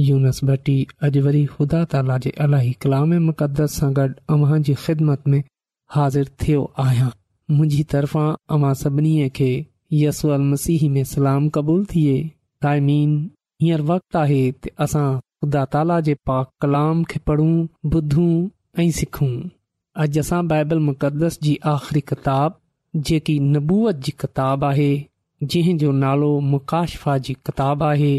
यूनस भट्टी अॼु वरी ख़ुदा ताला जे अलाही कलाम मुक़दस सां गॾु अव्हां जी ख़िदमत में हाज़िर थियो आहियां मुंहिंजी तरफ़ां अवां सभिनी खे यस अल मसीह में सलाम क़बूल थिए आइमीन हींअर वक़्तु आहे त असां ख़ुदा ताला जे पा कलाम खे पढ़ूं ॿुधूं ऐं सिखूं अॼु असां बाइबल मुक़दस जी आख़िरी किताब जेकी नबूअत जी किताबु आहे जंहिंजो नालो मुकाशफा जी किताबु आहे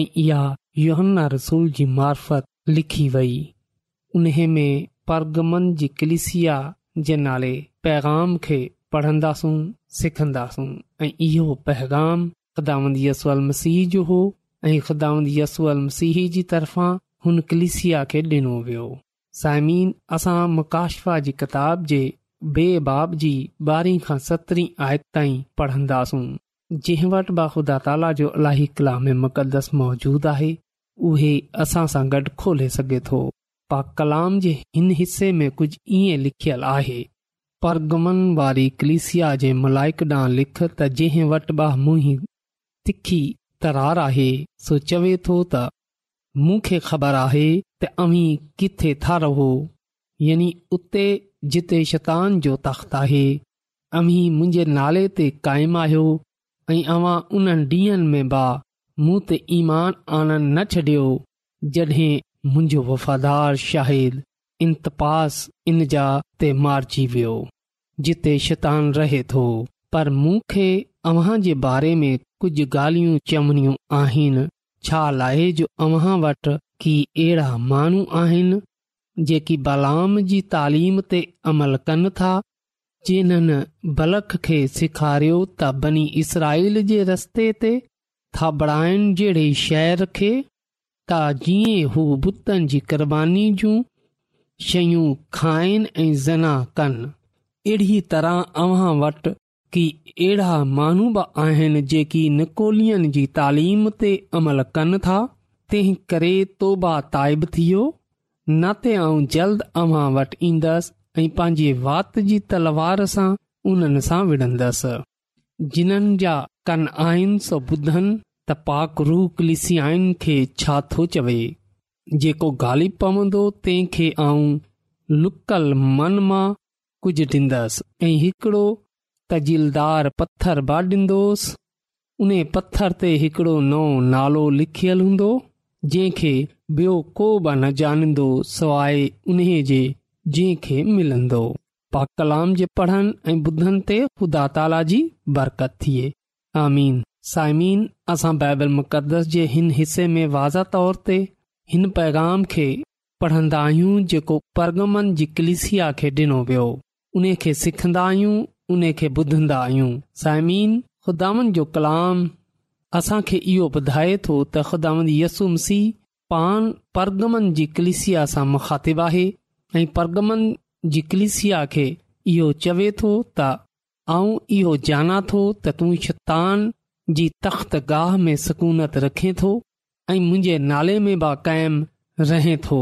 ऐं इहा योहन्ना रसूल जी मार्फत लिखी वई उन में परगमन जी कलिसिया जे नाले पैगाम खे पढ़न्दासूं सिखंदासूं ऐं इहो पैगाम ख़िदामंद यसल मसीह जो हो ऐं ख़िदामंत यसल मसीह जी तरफ़ां हुन कलिसिया खे ॾिनो वियो साइमीन असां मकाशफा जी किताब जे बेबाब जी ॿारहीं खां सतरहीं आयति ताईं पढ़ंदासूं जंहिं वटि बख़ुदा तालि जो अलाही कला में मुक़दस मौजूदु आहे उहे असां सां गॾु खोले सघे थो पा कलाम जे हिन हिसे में कुझु ईअं लिखियलु आहे परगमन वारी कलिसिया जे मलाइक ॾांहुं लिख त जंहिं वटि ब मूं तिखी तरार आहे सो चवे थो त मूंखे ख़बर आहे त अमी किथे था रहो यनि उते जिते शतान जो तख़्त आहे अवी मुंहिंजे नाले ते क़ाइमु आहियो ऐं अवां उन्हनि ॾींहनि में बा मूं त ईमान आनंद न छॾियो जॾहिं मुंहिंजो वफ़ादारु शाहिद इंतपासि इनजा ते मारिजी वियो जिते शैतान रहे थो पर मूंखे अव्हां जे बारे में कुझु ॻाल्हियूं चवणियूं आहिनि छा लाइजो अव्हां वटि की अहिड़ा माण्हू आहिनि जेकी बलाम जी तालीम ते अमल कनि था जिन्हनि बलख खे सेखारियो त बनी इसराइल जे रस्ते ते थाबणाइनि जहिड़े शहर खे त जीअं हू बुतनि जी क़ुर्बानी जूं शयूं खाइन ऐं ज़ना कनि अहिड़ी तरह अव्हां वटि की अहिड़ा माण्हू बि आहिनि जेकी निकोलियन जी तालीम ते अमल कनि था तंहिं करे तौबा ताइबु न आऊं जल्द अव्हां वटि ईंदसि ऐं पंहिंजे वात जी तलवार सां उन्हनि सां विढ़ंदसि जिन्हनि जा कन आहिनि सो ॿुधनि त पाक रूख लिसियाइन खे छा थो चवे जेको ग़ालिब पवंदो तंहिं खे आऊं लुकल मन मां कुझु ॾींदसि ऐं हिकिड़ो तजीलदार पत्थर बि ॾींदोसि उन पत्थर ते हिकिड़ो नओ नालो लिखियलु हूंदो जंहिंखे ॿियो को बि न जानींदो सवाइ उन्हे जे जंहिं खे मिलंदो पाक कलाम जे पढ़नि ऐं ॿुधनि ते ख़ुदा ताला जी बरकत थिए आमीन साइमीन असां बाइबल मुक़दस जे हिन हिस्से में वाज़े तौर ते हिन पैगाम खे पढ़ंदा आहियूं जेको परगमन जी कलिसिया खे ॾिनो वियो उन खे सिखंदा आहियूं उन खे ॿुधंदा आहियूं साइमीन खुदान जो कलाम असांखे इहो ॿुधाए थो त ख़ुदान यसु मसीह पान परगमन जी कलिसिया सां मुखातिबु आहे ऐं परगमन जी कलिसिया खे इहो चवे थो त आऊं इहो ॼाणा थो त तूं शैतान जी तख़्तगाह में सकूनत रखे थो ऐं मुंहिंजे नाले में बि क़ाइमु रहे थो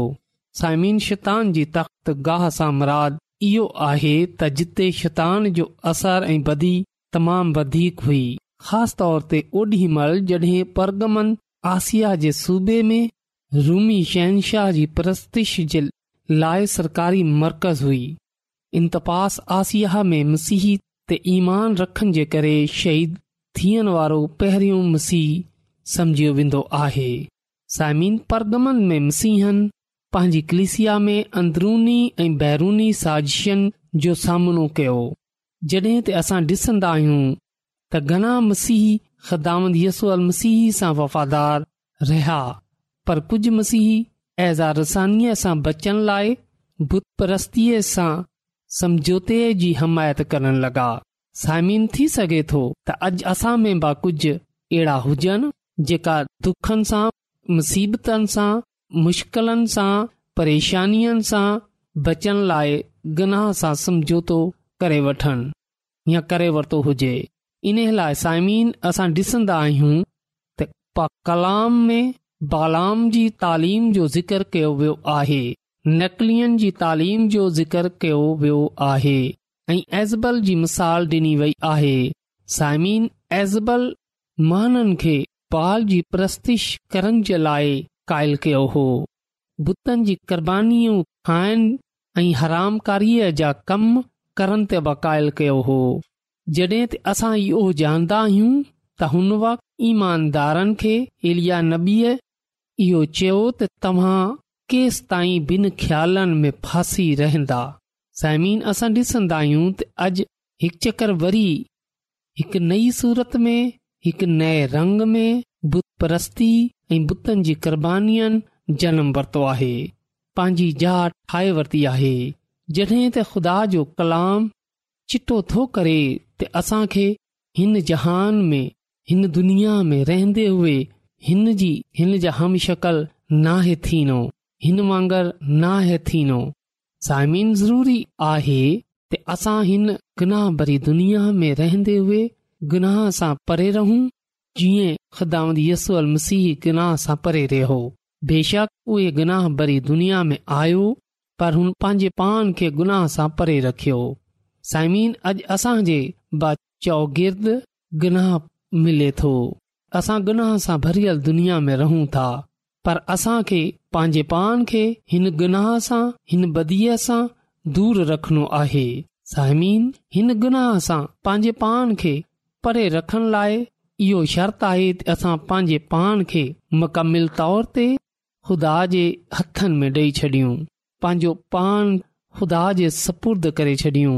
साइमीन शैतान जी तख़्त गाह सां मराद इहो आहे त जिते शैतान जो असर ऐं बदी तमामु वधीक हुई ख़ासि तौर ते ओढीमहिल जड॒हिं परगमन आसिया जे सूबे में रूमी शहनशाह जी परस्तिश जे लाइ सरकारी मर्कज़ हुई इंतपास आसिया में मसीही त ईमान रखण जे करे शहीद थियण वारो पहिरियों मसीह समझियो वेंदो आहे साइमीन परगमन में मसीहन पंहिंजी कलिसिया में अंदरूनी ऐं बैरूनी साज़िशनि जो सामनो कयो जॾहिं त असां ॾिसंदा आहियूं त घणा मसीह ख़दामत यसूअल मसीह सां वफ़ादार रहिया पर कुझु मसीह ऐज़ा रसानीअ सां बचण लाइ बुत परस्तीअ सां समझौते जी हिमायत करण लॻा सायमन थी सघे थो त अॼु असां में बि कुझु अहिड़ा हुजनि जेका दुखनि सां मुसीबतनि सां मुश्किलनि सां परेशानियुनि सां बचनि लाइ गनाह सां समझोतो करे वठनि या करे वरितो हुजे इन लाइ साइमीन असां डि॒सन्दा आहियूं त कलाम में बालाम जी तालीम जो ज़िक्र कयो वियो आहे नकलीन जी तालीम जो ज़िक्र कयो वियो आहे ऐं ऐज़बल जी मिसाल डि॒नी वई आहे साइमीन ऐज़बल महननि खे पाल जी प्रस्तिश करण जे लाइ क़ाइल कयो हो बुतनि जी क़ुर्बानीूं खाइण ऐं हरामकारीअ जा कम करण ते ब क़ाइल कयो हो जड॒हिं त असां इहो जाणदा आहियूं त हुन वक़्ति ईमानदारनि खे इलिया नबीअ इहो चयो त तव्हां केसि ताईं ॿिनि ख़्यालनि में फासी रहंदा साइमीन असां ॾिसंदा आहियूं त अॼु हिकु चकर वरी हिकु नई सूरत में हिकु नए रंग में बुत परस्ती ऐं बुतनि जी कुर्बानीयनि जनमु वरितो आहे पंहिंजी जा ठाहे वरिती आहे जॾहिं त ख़ुदा जो कलाम चिटो थो करे त असां खे हिन जहान में हिन दुनिया में रहंदे हुए हिन जी हिन जा हमशकल नाहे थीनो हिन वांगर नाहे थीनो साइमीन ज़रूरी आहे त असां हिन गुनाह भरी दुनिया में रहंदे हुए गुनाह सां परे रहूं जीअं ख़िदाम यसूल गुनाह सां परे रहियो बेशक उहे गुनाह भरी दुनिया में आयो पर हुन पंहिंजे पान खे गुनाह सां परे रखियो साइमीन अॼु असांजे बाद चौगिर्दु मिले तो असां गुनाह सां भरियल दुनिया में रहूं था पर असां पंहिंजे पान खे हिन गुनाह सां हिन बदीअ सां दूर रखणो आहे साहिमीन हिन गुनाह सां पंहिंजे पान खे परे रखण लाइ इहो शर्त आहे त असां पंहिंजे पाण खे मुकमिल तौर ते ख़ुदा जे हथनि में ॾेई छॾियूं पंहिंजो पान ख़ुदा जे सपुर्द करे छॾियूं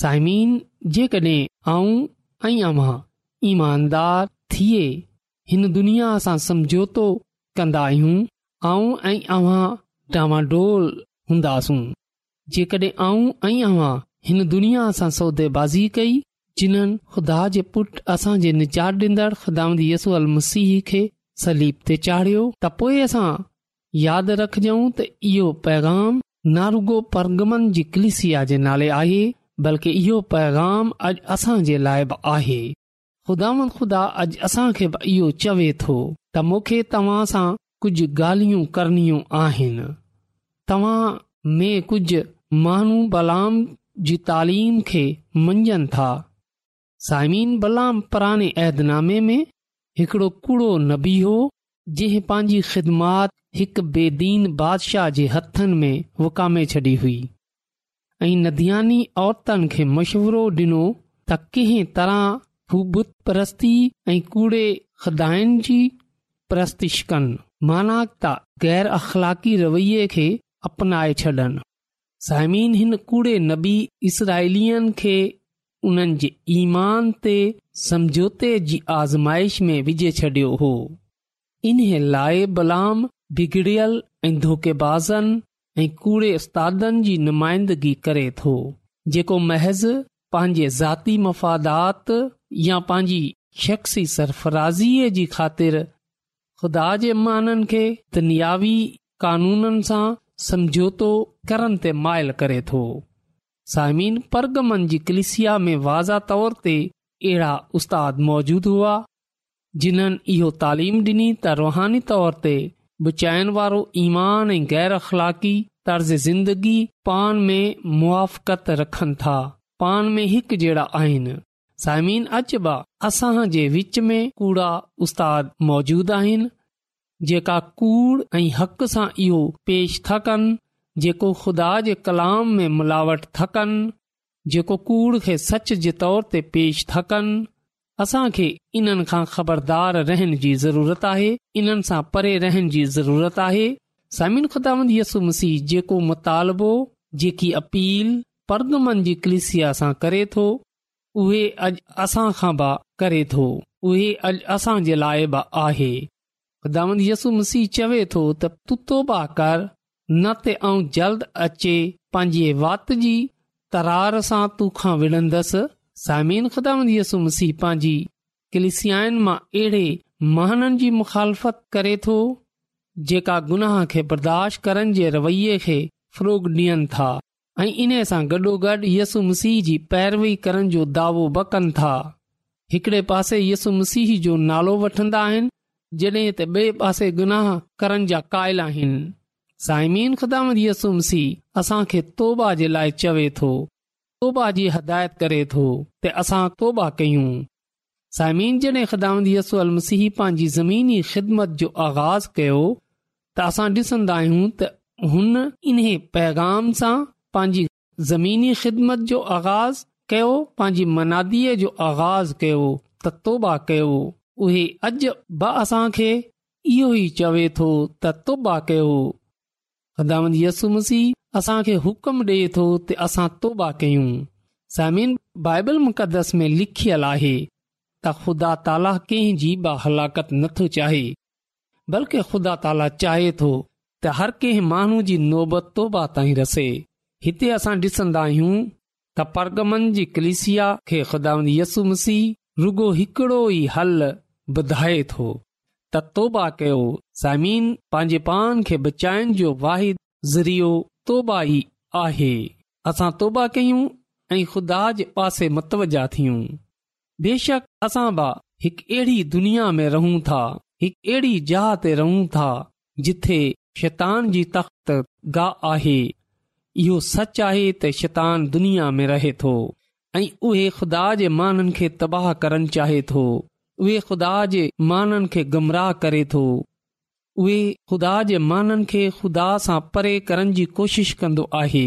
साइमीन जेकॾहिं आऊं ऐं अमा ईमानदार थिए हिन दुनिया सां समझौतो कंदा आहियूं ऐं अवां डांडोल हूंदासूं जेकॾहिं आऊं ऐं अव्हां हिन दुनिया सां सौदेबाज़ी कई जिन्हनि ख़ुदा जे पुटु असां जे निचादु ॾींदड़ ख़ुदांदसू मसीह खे सलीब ते चाढ़ियो त पोएं असां यादि रखजऊं त इहो पैगाम नारुगो परगमन जी कलिसिया जे नाले आहे बल्कि इहो पैगाम अॼु असां लाइ बि आहे ख़ुदा ख़ुदा अॼु असां खे बि इहो चवे थो त मूंखे तव्हां सां कुझु ॻाल्हियूं करणियूं आहिनि तव्हां में कुझु माण्हू बलाम जी तालीम खे मंझनि था साइमीन बलाम पुराणे ऐदनामे में हिकिड़ो कूड़ो नबी हो जंहिं पंहिंजी ख़िदमात हिकु बेदीन बादशाह जे हथनि में विकामे छॾी हुई ऐं नदियानी औरतनि खे मशवरो डि॒नो त कंहिं तरह हूबुत परस्ती ऐं कूड़े ख़दायुनि जी परस्तिश कनि माना ता ग़ैर अख़लाक़ी रवै खे अपनाए छॾनि साइमीन हिन कूड़े नबी इसराइलियन खे उन्हनि जे ईमान ते समझोते जी आज़माइश में विझे छडि॒यो हो इन्हे लाइ बलाम बिगड़ियल ऐं धोकेबाज़नि ऐं कूड़े उस्तादनि जी नुमाइदगी करे थो जेको महज़ पंहिंजे ज़ाती मफ़ादात या पंहिंजी शख्सी सरफराज़ीअ जी ख़ातिर ख़ुदा जे माननि खे दुनियावी कानूननि सां समझौतो करण ते माइल करे थो साइमीन परगमन जी कलिसिया में वाज़ा तौर ते अहिड़ा उस्तादु मौजूदु हुआ जिन्हनि इहो तालीम डि॒नी त रुहानी तौर ते बचाइनि वारो ईमान ऐं गै़रख़लाक़ी तर्ज़ ज़िंदगी पाण में मुआफ़क़त रखनि था पाण में हिकु जहिड़ा आहिनि साइमिन अचबा असां जे विच में कूड़ा उस्ताद मौजूद आहिनि जेका कूड़ ऐं हक़ सां इहो पेश थकनि जेको खुदा जे कलाम में मिलावट थकनि जेको कूड़ खे सच जे तौर ते पेश थकनि असांखे इन्हनि खां ख़बरदार रहण जी ज़रूरत आहे इन्हनि सां परे रहण जी ज़रूरत आहे समिन खुदा यसु मसीह जेको मुतालबो जेकी अपील परदमन जी कलिसिया सां करे थो उहे अॼु असां खां बि करे थो उहे अॼु असां जे लाइ बि आहे ख़िदामंत यसु मसीह चवे थो त तुतो पा कर नत ऐं जल्द अचे पंहिंजे वात जी तरार सां तूखां विढ़ंदसि सामिन ख़िदाम यसु मसीह पंहिंजी कलिसियान मां अहिड़े महननि जी मुखालफ़त करे थो जेका गुनाह खे बर्दाश्त करण जे रवैये खे फ़रोग डि॒यन था ऐं इन्हीअ सां गॾोगॾु यसु मसीह जी पैरवी करण जो दावो ब कनि था हिकड़े पासे यसु मसीह जो नालो वठन्दा आहिनि जड॒हिं त ॿिए पासे गुनाह करण जा क़ाइल आहिनि सायमीन ख़िदामत यसु मसीह असां खे तौबा जे लाइ चवे थो तोबा जी हिदायत करे थो त असां तोबा कयूं साइमीन जड॒हिं ख़िदामत यसू अल मसीह पंहिंजी ज़मीनी ख़िदमत जो आगाज़ कयो त असां ॾिसन्दा आहियूं त हुन इन्हे पैगाम सां पांजी ज़मीनी ख़िदमत जो आगाज़ कयो पंहिंजी मनादीअ जो आगाज़ कयो त तौबा कयो उहे अज असां खे इहो ई चवे थो त तौबा कयो यसु मसीह हुकम डि॒ थो त असां तौबा कयूं बाइबल मुक़दस में लिखियल आहे त ख़ुदा ताला कंहिंजी हलाकत नथो चाहे बल्कि ख़ुदा ताला चाहे थो त हर कंहिं माण्हू जी नौबत तोबा ताईं रसे हिते असां डि॒सन्दा आहियूं त परगमन जी कलिसिया खे खुदा यसु मसीह रुगो हिकिड़ो ई हल ॿुधाए थो त तोबा कयो ज़मीन पंहिंजे पान खे बचाइण जो वाहिद ज़रियो तोबा ई आहे असां तोबा कयूं ऐं ख़ुदा जे पासे मतवजा थियूं बेशक असां बि हिकु अहिड़ी दुनिया में रहूं था हिकु अहिड़ी जहा ते रहूं था जिथे शैतान जी तख़्ता आहे इहो सच आहे त शैतान दुनिया में रहे थो ऐं उहे ख़ुदा जे माननि खे तबाह करणु चाहे थो उहे ख़ुदा जे माननि खे गमराह करे थो उहे ख़ुदा जे माननि खे खुदा सां परे करण जी कोशिश कंदो आहे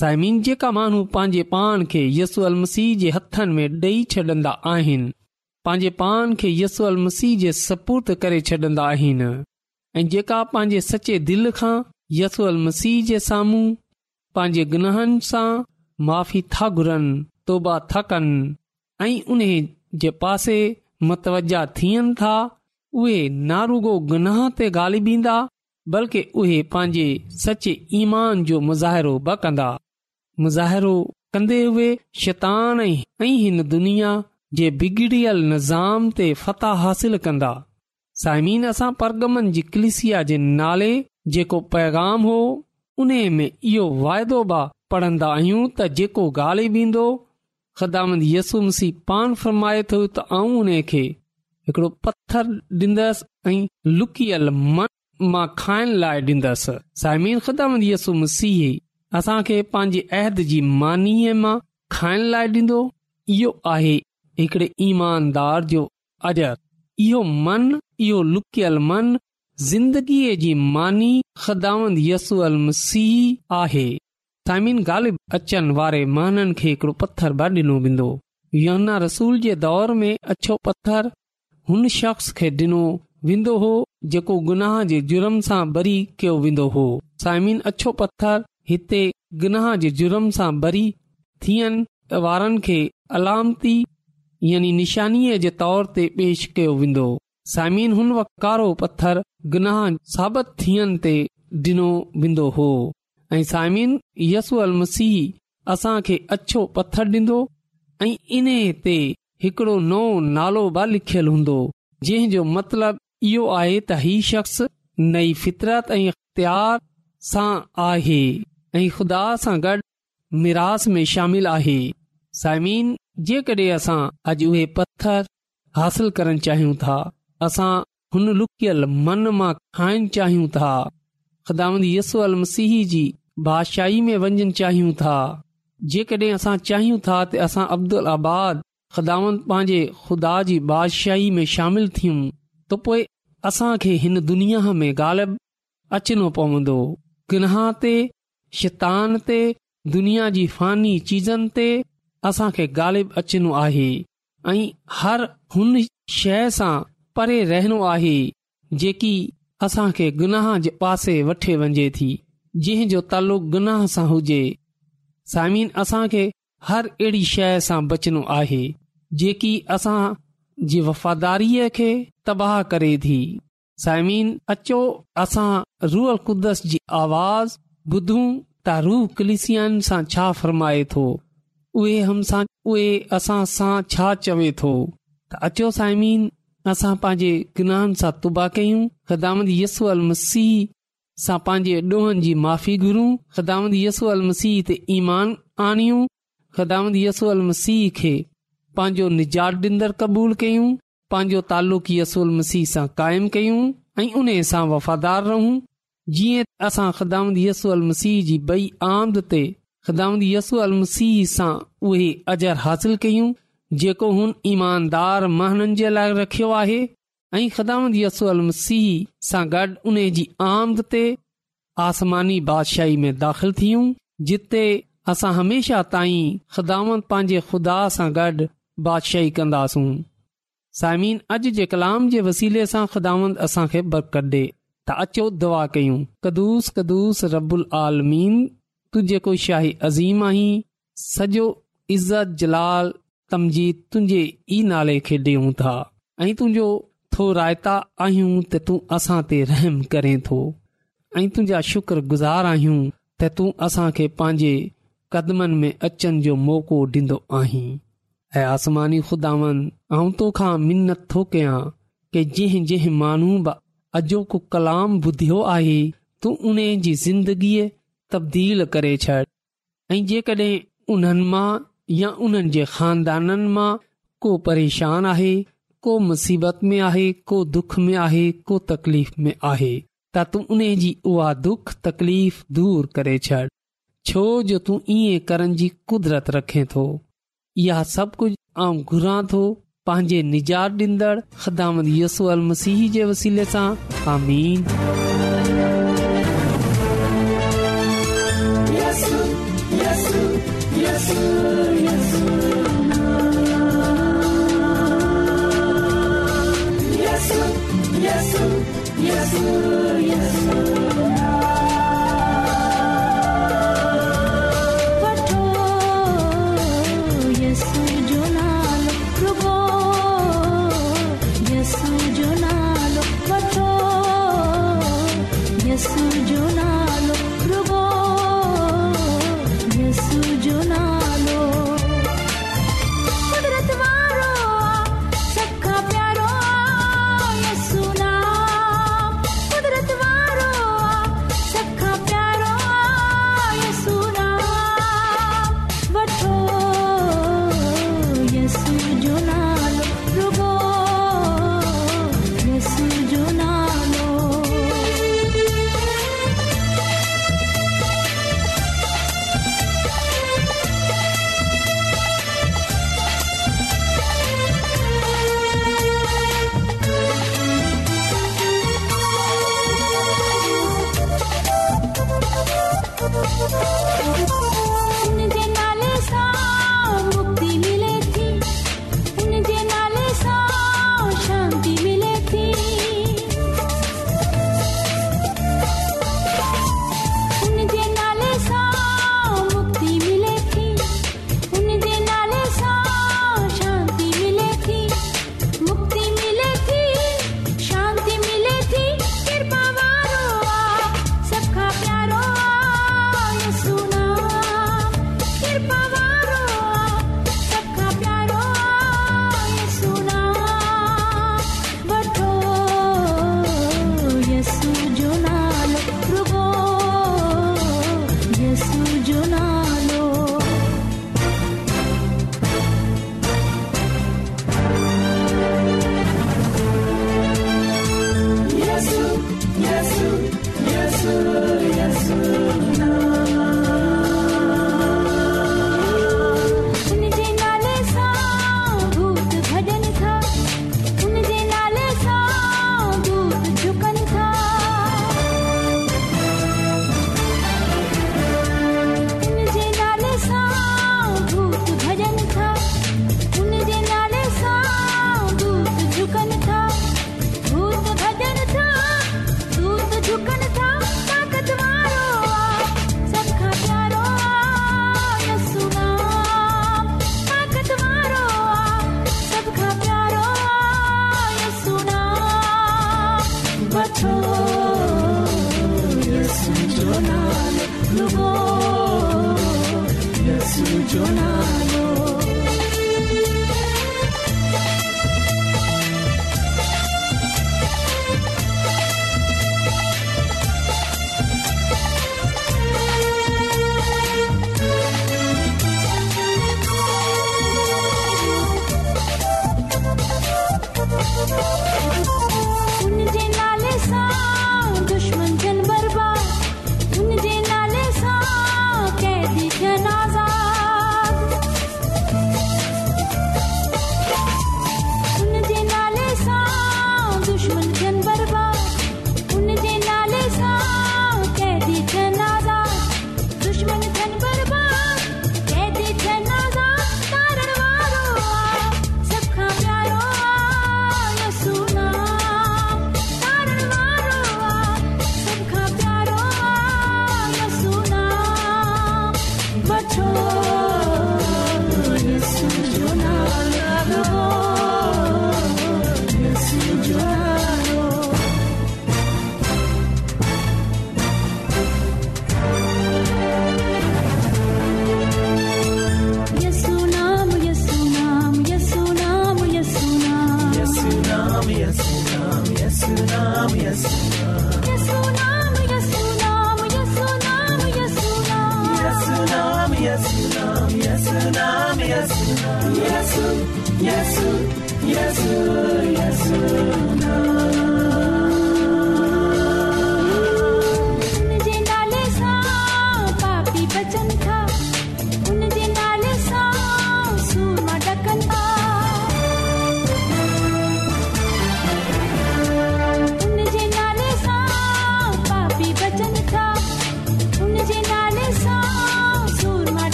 साइमीन जेका माण्हू पंहिंजे पाण खे यसू अल मसीह जे हथनि में ॾेई छॾंदा आहिनि पंहिंजे पाण खे यसू अल मसीह जे सपूत करे छॾंदा आहिनि ऐं जेका पंहिंजे सचे दिलि खां यसू अल मसीह जे साम्हूं पंहिंजे गुनहनि सां माफ़ी था घुरनि तौबा थकनि ऐं उन्हे जे पासे मतवजा थियनि था उहे नारुगो गुनाह ते गाली बल्कि उहे पंहिंजे सचे ईमान जो मुज़ाहिरो ब कंदा मुज़ाहिरो कन्दे उहे शैतान ऐं हिन दुनिया जे बिगड़ियल निज़ाम ते फताह हासिल कंदा साइमीन असां परगमन जी कलिसिया जे नाले जेको पैगाम हो उने में इहो वाइदो बि पढ़ंदा आहियूं त जेको ॻाल्हि ईंदो ख़िदाम यसु मसीह पान फरमाए थो त आऊं उन खे हिकिड़ो पत्थर ॾींदसि ऐं लुकियल मन मां खाइण लाइ ॾींदसि साइमीन ख़दामंद यसुम सीह असांखे पंहिंजे अहद जी मानी मां खाइण लाइ ॾींदो इहो आहे हिकड़े ईमानदार जो अजर इहो मन इहो लुकियल मन ज़िंदगीअ जी मानी आहे साइमिनो पथर बि डि॒नो वेंदो पत्थर हुन शख़्स खे जुर्म सां बरी कयो वेंदो हो साइमिन अछो पत्थर हिते गुनाह जे जुर्म सां बरी थियन वारनि खे अलामती यानी निशानीअ जे तौर ते पेश कयो वेंदो सायमिन हुन कारो पत्थर गुनाह साबित थियण ते ॾिनो वेंदो हो ऐं साइमीन यसू अल मसीह असां खे अछो पत्थर ॾींदो ऐं इन ते हिकिड़ो नओ नालो बि लिखियलु हूंदो जंहिं जो मतिलब इहो आहे त ही शख्स नई फितरत ऐं इख़्तियार सां आहे ऐं खुदा सां गॾु मिरास में शामिल आहे साइमीन जे कडहिं असां अॼु उहे पत्थर हासिल करणु चाहियूं था असां हुन लुकियल मन मां खाइण चाहियूं था ख़िदामंद यस्सु अल मसीह जी बादशाही में वञणु चाहियूं था जेकॾहिं असां चाहियूं था त असां अब्दुल आबाद ख़िदामंद पंहिंजे ख़ुदा जी बादशाही में शामिल थियूं त पोएं असांखे हिन दुनिया में ग़ालिब अचणो पवंदो गनाह ते शैतान ते दुनिया जी फ़ानी चीज़नि ते असां खे ग़ालिबु अचणो आहे ऐं हर हुन शइ सां परे रहणो आहे जेकी असां खे गुनाह जे पासे वठे वञे थी जंहिं जो तालुक गुनाह सां हुजे साइमिन खे हर अहिड़ी शइ सां बचणो आहे जेकी असां जी वफ़ादारीअ खे तबाह करे थी साइमिन अचो असां रूअल कुदस जी आवाज़ ॿुधूं त रूह कलिसियान सां छा फ़रमाए थो उहे असां सां छा चवे थो त अचो साइमिन असां पंहिंजे गुनाहनि सां तुबा कयूं ख़िदामत यसू अल मसीह सां पंहिंजे ॾोहनि जी माफ़ी घुरूं ख़िदाम यसू अल मसीह ते ईमान आणियूं ख़िदाम यसू अल मसीह खे पंहिंजो निजात ॾींदड़ क़बूल कयूं पांजो तालुक़ यूल अल मसीह सां क़ाइमु कयूं ऐं उन सां वफ़ादार रहूं जीअं असां ख़िदामद यसू अल मसीह जी बई आमद ते ख़िदामत यसू अल मसीह सां उहे अजर हासिल कयूं जेको हुन ईमानदार महननि जे लाइ रखियो आहे ऐं ख़िदामंत यसु अलमसीह सां गॾु उन जी आमद ते आसमानी बादशाही में दाख़िल थियूं जिते असां हमेशह ताईं ख़िदामंत पंहिंजे ख़ुदा सां गॾु बादशाही कंदासूं साइमीन अॼु जे कलाम जे वसीले सां ख़िदामंत असां खे बरकत ॾे त अचो दुआ कयूं कदुस कदुस रबुल आलमीन तू जेको शाही अज़ीम आहीं सॼो इज़त जलाल तुंहिंजे ई नाले खे ॾियूं था ऐं तुंहिंजो थो रायता आहियूं त तूं असां ते रहम करें थो ऐं तुंहिंजा शुक्रगुज़ार आहीं त तूं असां खे पंहिंजे कदमनि में अचनि जो मौको ॾींदो आहीं ऐं आसमानी खुदावन आऊं तोखां मिनत थो कयां कि जंहिं जंहिं माण्हू अॼोको कलाम ॿुधियो आहे तूं उन्हीअ जी ज़िंदगीअ तब्दील करे छॾ ऐं जेकॾहिं उन्हनि मां या उन्हनि जे खानदाननि मां को परेशान आहे को मुसीबत में आहे को दुख में आहे को तकलीफ़ में आहे त तूं उन जी उहा दुख तकलीफ़ दूर करे छॾ छो जो तूं ईअं करण जी कुदरत रखे थो इहा सभु कुझु आऊं घुरां थो पंहिंजे निजात ॾींदड़ ख़दामत यसू अल मसीह जे वसीले सां आमीन Yes, yes, yes. Yesu, Yesu, Yesu.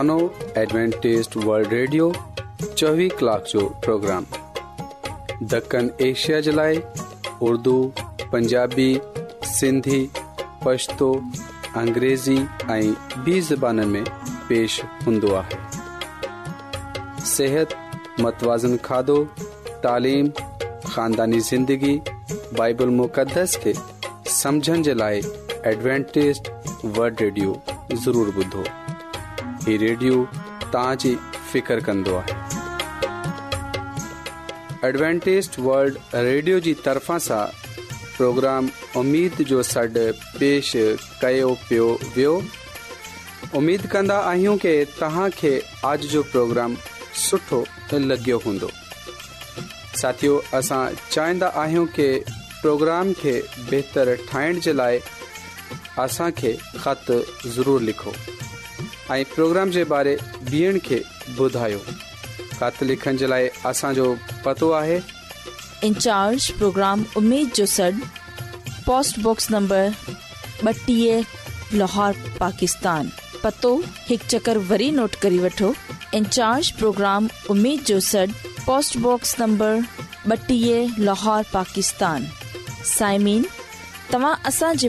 انو ایڈوانٹسٹ ورلڈ ریڈیو 24 کلاک جو پروگرام دکن ایشیا جلائے اردو پنجابی سندھی پشتو انګریزی ائی بی زبانن میں پیش ہندوا ہے صحت متوازن کھادو تعلیم خاندانی زندگی بائبل مقدس کی سمجھن جلائے ایڈوانٹسٹ ورلڈ ریڈیو ضرور بدھو रेडियो ریڈیو फिकर فکر आहे एडवेंटेज वल्ड रेडियो जी तरफ़ा सां پروگرام उमेद جو सॾु पेश कयो पियो वियो उमेद कंदा आहियूं कि کے آج جو پروگرام सुठो लॻियो हूंदो साथियो असां चाहींदा आहियूं की پروگرام खे बहितरु ठाहिण जे लाइ असांखे خط ضرور लिखो اي پروگرام جي باري ۾ ٻين کي ٻڌايو كات لکڻ جي لاءِ اسان جو پتو آهي ان چارج پروگرام اميد جو سڙ پوسٽ بخس نمبر بٽييه لاهور پاڪستان پتو هڪ چڪر وري نوٽ ڪري وٺو ان چارج پروگرام اميد جو سڙ پوسٽ بخس نمبر بٽييه لاهور پاڪستان سائمين توهان اسان جي